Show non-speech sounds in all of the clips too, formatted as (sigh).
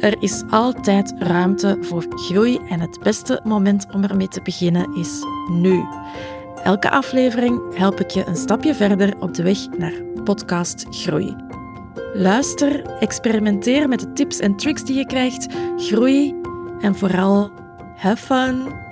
er is altijd ruimte voor groei en het beste moment om ermee te beginnen is nu. Elke aflevering help ik je een stapje verder op de weg naar podcast groei. Luister, experimenteer met de tips en tricks die je krijgt, groei en vooral have fun.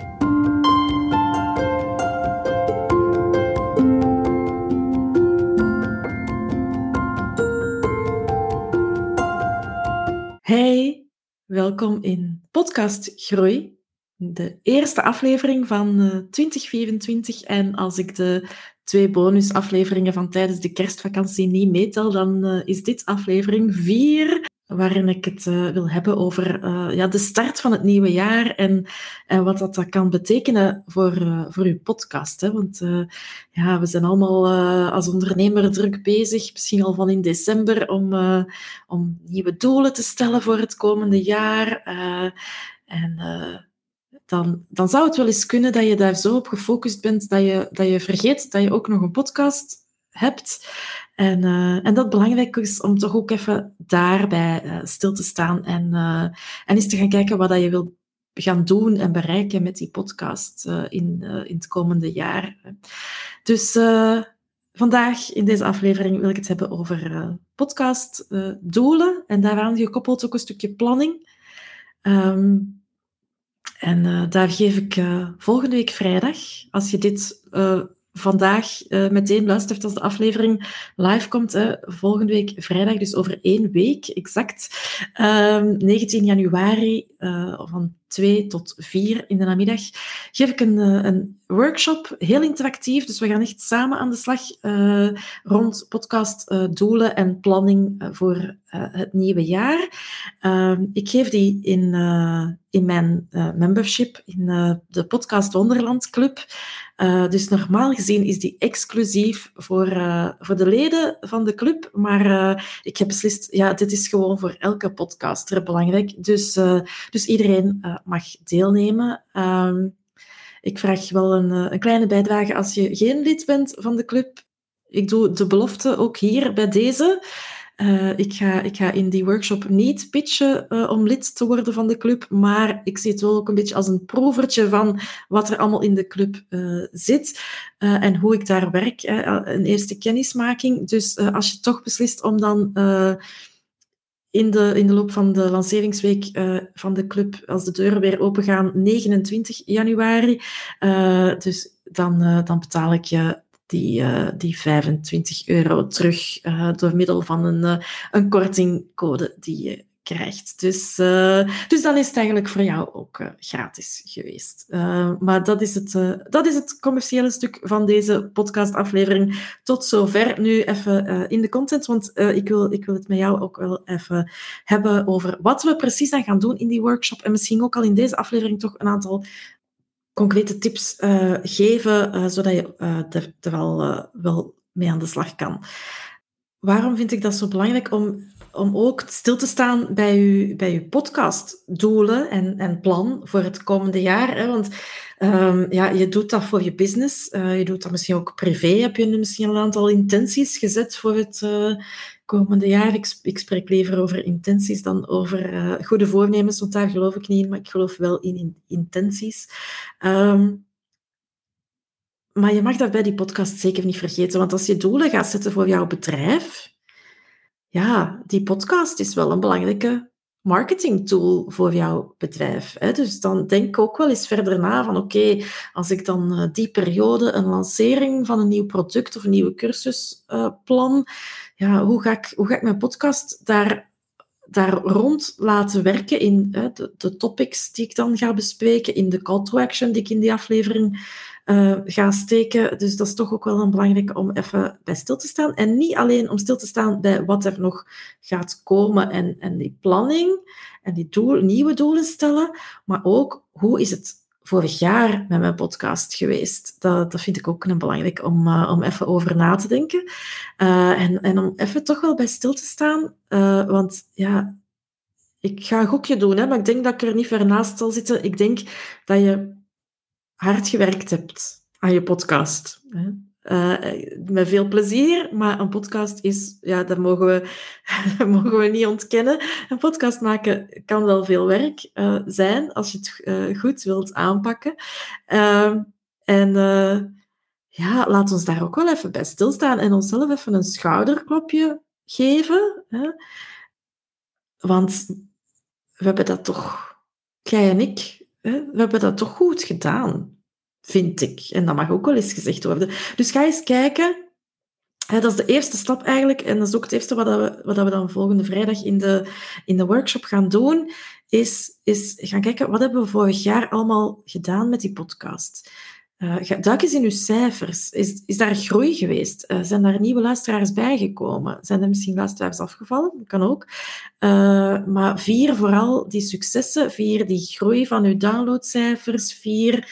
Hey, welkom in Podcast Groei, de eerste aflevering van 2024. Eh, en als ik de twee bonusafleveringen van tijdens de kerstvakantie niet meetel, dan uh, is dit aflevering 4 waarin ik het uh, wil hebben over uh, ja, de start van het nieuwe jaar en, en wat dat, dat kan betekenen voor, uh, voor uw podcast. Hè? Want ja, we zijn allemaal als ondernemer druk bezig, misschien al van in december, om, om nieuwe doelen te stellen voor het komende jaar. en dan, dan zou het wel eens kunnen dat je daar zo op gefocust bent dat je, dat je vergeet dat je ook nog een podcast hebt. En, uh, en dat belangrijk is om toch ook even daarbij uh, stil te staan en, uh, en eens te gaan kijken wat dat je wil gaan doen en bereiken met die podcast in, in het komende jaar. Dus vandaag in deze aflevering wil ik het hebben over podcastdoelen en daaraan gekoppeld ook een stukje planning. Um, en daar geef ik volgende week vrijdag, als je dit vandaag uh, meteen luistert als de aflevering live komt. Volgende week vrijdag, dus over één week exact. 19 ehm, januari uh, van 2 tot 4 in de namiddag geef ik een, uh, een workshop, heel interactief. Dus we gaan echt samen aan de slag rond podcastdoelen en planning voor het nieuwe jaar. Ehm, ik geef die in, in mijn membership in de Podcast Wonderland Club. Uh, dus normaal gezien is die exclusief voor, uh, voor de leden van de club. Maar uh, ik heb beslist, ja, dit is gewoon voor elke podcaster belangrijk. Dus, dus iedereen mag deelnemen. Um, ik vraag wel een, een kleine bijdrage als je geen lid bent van de club. Ik doe de belofte ook hier bij deze. Uh, ik, ga, ik ga in die workshop niet pitchen uh, om lid te worden van de club, maar ik zie het wel ook een beetje als een proevertje van wat er allemaal in de club zit en hoe ik daar werk. een eerste kennismaking. Dus als je toch beslist om dan in, de, in de loop van de lanceringsweek van de club, als de deuren weer open gaan, 29 januari, dus dan, dan betaal ik je die, die 25 euro terug door middel van een, een kortingcode die je krijgt. Dus, dus dan is het eigenlijk voor jou ook gratis geweest. maar dat is, het, dat is het commerciële stuk van deze podcastaflevering. Tot zover. Nu even in de content, want ik, wil, ik wil het met jou ook wel even hebben over wat we precies aan gaan doen in die workshop. En misschien ook al in deze aflevering toch een aantal concrete tips geven, zodat je er, er wel mee aan de slag kan. Waarom vind ik dat zo belangrijk? Om, om ook stil te staan bij je, bij uw podcastdoelen en, en plan voor het komende jaar. Hè? Want um, ja, je doet dat voor je business. je doet dat misschien ook privé. Heb je misschien een aantal intenties gezet voor het komende jaar. Ik, ik spreek liever over intenties dan over uh, goede voornemens, want daar geloof ik niet in, maar ik geloof wel in, in intenties. Um, maar je mag dat bij die podcast zeker niet vergeten, want als je doelen gaat zetten voor jouw bedrijf, ja, die podcast is wel een belangrijke marketingtool voor jouw bedrijf. Hè? Dus dan denk ook wel eens verder na van oké, als ik dan uh, die periode een lancering van een nieuw product of een nieuwe cursus uh, plan, ja, hoe, ga ik, hoe ga ik mijn podcast daar, daar rond laten werken in de topics die ik dan ga bespreken, in de call to action die ik in die aflevering uh, ga steken. Dus dat is toch ook wel een belangrijk om even bij stil te staan. En niet alleen om stil te staan bij wat er nog gaat komen en, en die planning en die nieuwe doelen stellen, maar ook hoe is het vorig jaar met mijn podcast geweest. Dat, dat vind ik ook een belangrijk om, uh, om even over na te denken. Uh, en, en om even toch wel bij stil te staan. Want ja, ik ga een gokje doen, hè, maar ik denk dat ik er niet ver naast zal zitten. Ik denk dat je hard gewerkt hebt aan je podcast. Hè. Uh, met veel plezier, maar een podcast is, ja, dat mogen we, (laughs) mogen we niet ontkennen. Een podcast maken kan wel veel werk uh, zijn als je het uh, goed wilt aanpakken. Ehm, en ja, laat ons daar ook wel even bij stilstaan en onszelf even een schouderklopje geven. Hè? Want we hebben dat toch, jij en ik? We hebben dat toch goed gedaan vind ik. En dat mag ook wel eens gezegd worden. Dus ga eens kijken. Dat is de eerste stap eigenlijk. En dat is ook het eerste wat we, wat we dan volgende vrijdag in de, in de workshop gaan doen. Is, is gaan kijken, wat hebben we vorig jaar allemaal gedaan met die podcast? Uh, duik eens in uw cijfers. Is, is daar groei geweest? Uh, zijn daar nieuwe luisteraars bijgekomen? Zijn er misschien luisteraars afgevallen? Dat kan ook. Uh, maar vier vooral die successen, vier die groei van uw downloadcijfers, vier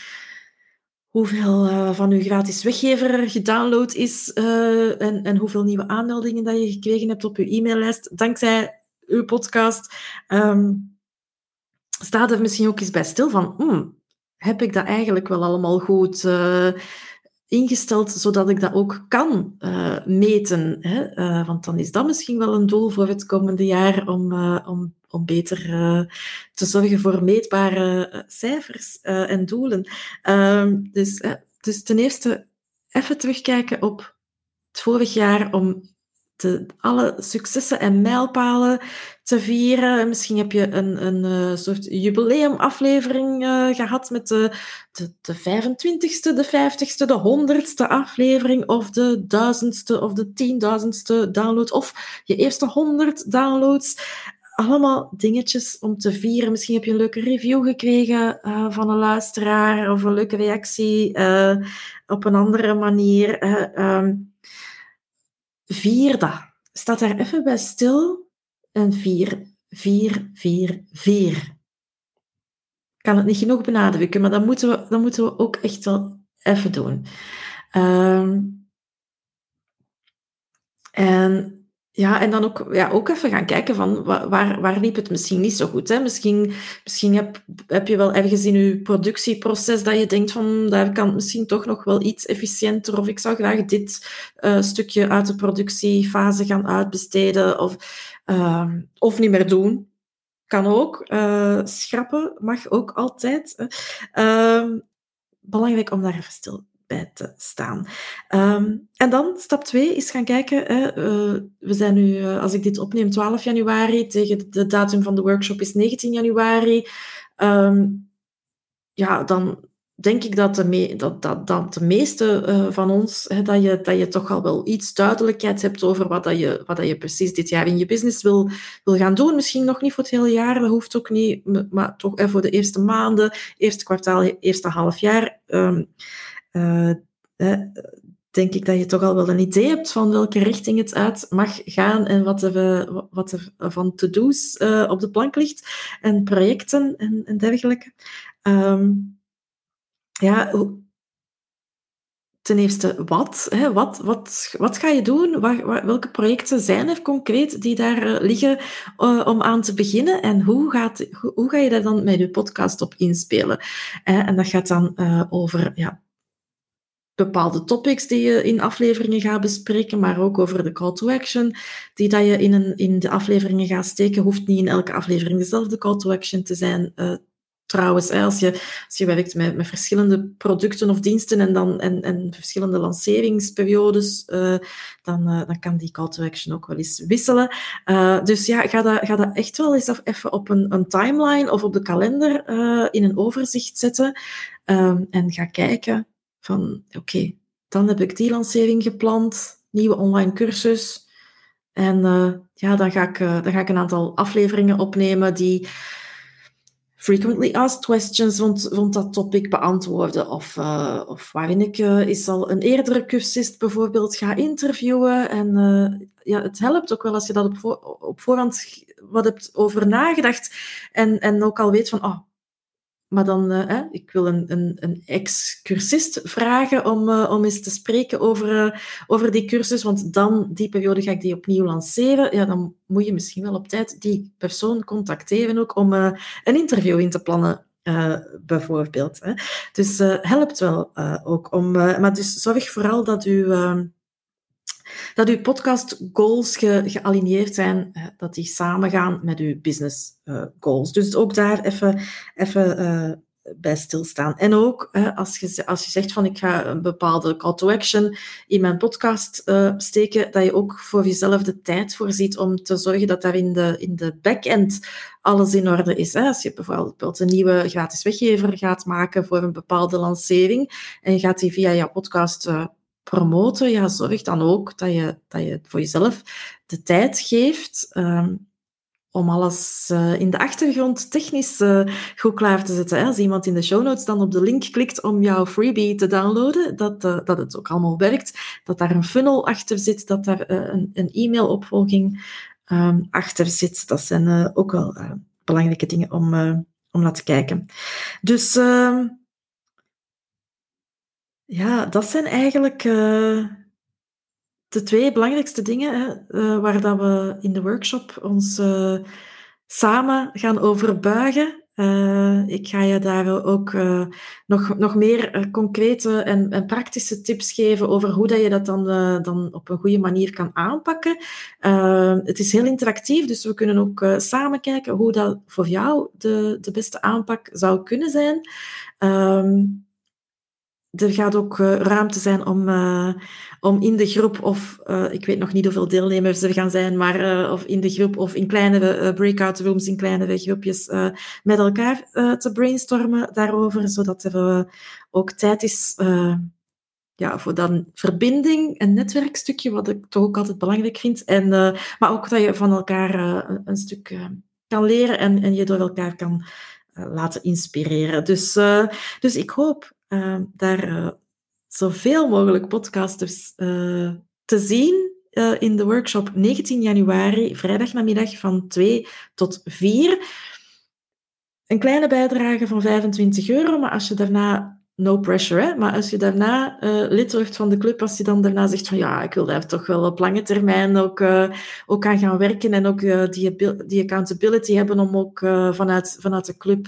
hoeveel van uw gratis weggever gedownload is en, en hoeveel nieuwe aanmeldingen dat je gekregen hebt op uw e-maillijst dankzij uw podcast. Um, staat er misschien ook eens bij stil van, hmm, heb ik dat eigenlijk wel allemaal goed uh, ingesteld, zodat ik dat ook kan meten? Hè? want dan is dat misschien wel een doel voor het komende jaar om, om om beter te zorgen voor meetbare cijfers en doelen. Ehm, dus, dus ten eerste even terugkijken op het vorig jaar om de, alle successen en mijlpalen te vieren. Misschien heb je een, een soort jubileumaflevering gehad met de, de, de 25ste, de 50ste, de 100ste aflevering of de duizendste of de tienduizendste download of je eerste 100 downloads allemaal dingetjes om te vieren. Misschien heb je een leuke review gekregen uh, van een luisteraar of een leuke reactie op een andere manier. Um, vier dat. Staat daar even bij stil. En vier, vier, vier, vier. Ik kan het niet genoeg benadrukken, maar dat moeten we, dat moeten we ook echt wel even doen. Um, en ja, en dan ook, ja, ook even gaan kijken van waar, waar liep het misschien niet zo goed. Hè? Misschien, misschien heb, heb je wel ergens in je productieproces dat je denkt van daar kan het misschien toch nog wel iets efficiënter of ik zou graag dit uh, stukje uit de productiefase gaan uitbesteden of, uh, of niet meer doen. Kan ook. Uh, schrappen mag ook altijd. Ehm, belangrijk om daar even stil bij te staan. Um, en dan, stap 2, is gaan kijken. Hè, uh, we zijn nu, uh, als ik dit opneem, 12 januari. Tegen de datum van de workshop is 19 januari. Um, ja, dan denk ik dat de, me dat, dat, dat de meeste uh, van ons, hè, dat, je, dat je toch al wel iets duidelijkheid hebt over wat, dat je, wat dat je precies dit jaar in je business wil, wil gaan doen. Misschien nog niet voor het hele jaar, dat hoeft ook niet, maar toch voor de eerste maanden, eerste kwartaal, eerste half jaar. Um, uh, denk ik dat je toch al wel een idee hebt van welke richting het uit mag gaan en wat er, wat er van to-do's uh, op de plank ligt en projecten en, en dergelijke. Um, ja, ten eerste, wat? Hè? Wat, wat, wat ga je doen? Welke projecten zijn er concreet die daar liggen om aan te beginnen? En hoe, gaat, hoe, ga je daar dan met je podcast op inspelen? en dat gaat dan over ja, bepaalde topics die je in afleveringen gaat bespreken, maar ook over de call to action die dat je in, een, in de afleveringen gaat steken. Hoeft niet in elke aflevering dezelfde call to action te zijn. Uh, trouwens, als, je, als je werkt met, met verschillende producten of diensten en, dan, en, en verschillende lanceringsperiodes, uh, dan, uh, dan kan die call to action ook wel eens wisselen. dus ja, ga dat, ga dat echt wel eens even op een, een timeline of op de kalender in een overzicht zetten um, en ga kijken van oké, dan heb ik die lancering gepland, nieuwe online cursus. En uh, ja, dan ga, ik, uh, dan ga ik een aantal afleveringen opnemen die frequently asked questions rond, rond dat topic beantwoorden. Of, uh, of waarin ik is al een eerdere cursist bijvoorbeeld ga interviewen. En ja, het helpt ook wel als je dat op, voor, op voorhand wat hebt over nagedacht. En, en ook al weet van, oh, maar dan, uh, ik wil een, een, een ex-cursist vragen om, uh, om eens te spreken over, uh, over die cursus, want dan, die periode, ga ik die opnieuw lanceren. Ja, dan moet je misschien wel op tijd die persoon contacteren ook om een interview in te plannen, bijvoorbeeld. Hè. Dus helpt wel ook om... maar dus zorg vooral dat u dat uw podcast goals ge, gealigneerd zijn, dat die samengaan met uw business uh, goals. Dus ook daar even, even uh, bij stilstaan. En ook als, je, als zegt van ik ga een bepaalde call to action in mijn podcast uh, steken, dat je ook voor jezelf de tijd voorziet om te zorgen dat daar in de, in de back-end alles in orde is. Hè? Als je bijvoorbeeld een nieuwe gratis weggever gaat maken voor een bepaalde lancering en je gaat die via jouw podcast promoten, ja, zorg dan ook dat je, dat je voor jezelf de tijd geeft um, om alles uh, in de achtergrond technisch uh, goed klaar te zetten. Hè. Als iemand in de show notes dan op de link klikt om jouw freebie te downloaden, dat, uh, dat het ook allemaal werkt, dat daar een funnel achter zit, dat daar een, een e-mailopvolging um, achter zit. Dat zijn ook wel belangrijke dingen om, om naar te kijken. Dus ehm, ja, dat zijn eigenlijk uh, de twee belangrijkste dingen hè, uh, waar dat we in de workshop ons uh, samen gaan over buigen. ik ga je daar ook nog, nog meer concrete en, en, praktische tips geven over hoe dat je dat dan, dan op een goede manier kan aanpakken. het is heel interactief, dus we kunnen ook samen kijken hoe dat voor jou de, de beste aanpak zou kunnen zijn. Ehm, er gaat ook uh, ruimte zijn om, uh, om in de groep, of uh, ik weet nog niet hoeveel deelnemers er gaan zijn, maar of in de groep of in kleinere breakout rooms, in kleinere groepjes, met elkaar te brainstormen daarover, zodat er ook tijd is ja, voor dan verbinding en netwerkstukje, wat ik toch ook altijd belangrijk vind. En, maar ook dat je van elkaar een, een, stuk kan leren en, en je door elkaar kan laten inspireren. Dus, dus ik hoop uh, daar uh, zoveel mogelijk podcasters uh, te zien in de workshop 19 januari, vrijdag namiddag van 2 tot 4. Een kleine bijdrage van 25 euro, maar als je daarna no pressure, hè? maar als je daarna lid wordt van de club, als je dan daarna zegt van ja, ik wil daar toch wel op lange termijn ook, ook aan gaan werken en ook die, die accountability hebben om ook vanuit, vanuit de club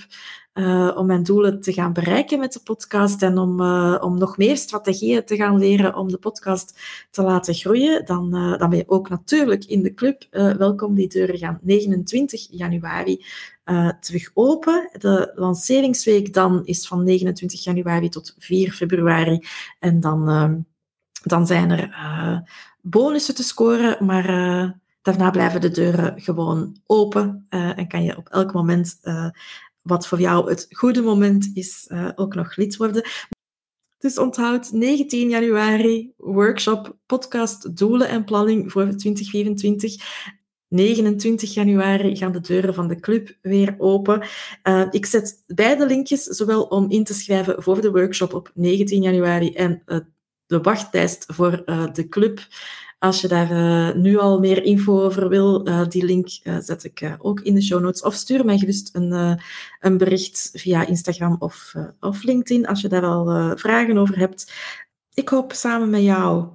uh, om mijn doelen te gaan bereiken met de podcast en om, uh, om nog meer strategieën te gaan leren om de podcast te laten groeien, dan, uh, dan ben je ook natuurlijk in de club welkom. Die deuren gaan 29 januari terug open. De lanceringsweek dan is van 29 januari tot 4 februari. En dan, dan zijn er bonussen te scoren, maar daarna blijven de deuren gewoon open en kan je op elk moment wat voor jou het goede moment is, uh, ook nog lid worden. Dus onthoud 19 januari workshop podcast doelen en planning voor 2024. 29 januari gaan de deuren van de club weer open. Uh, ik zet beide linkjes, zowel om in te schrijven voor de workshop op 19 januari en uh, de wachtlijst voor de club als je daar uh, nu al meer info over wil, uh, die link uh, zet ik ook in de show notes. Of stuur mij gerust een, een bericht via Instagram of, of LinkedIn als je daar al vragen over hebt. Ik hoop samen met jou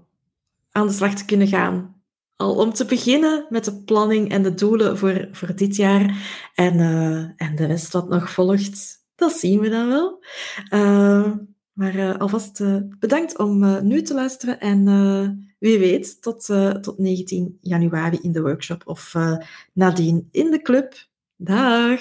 aan de slag te kunnen gaan. Al om te beginnen met de planning en de doelen voor, voor dit jaar. En, en de rest wat nog volgt, dat zien we dan wel. Maar alvast bedankt om nu te luisteren en wie weet, tot, tot 19 januari in de workshop of nadien in de club. Dag!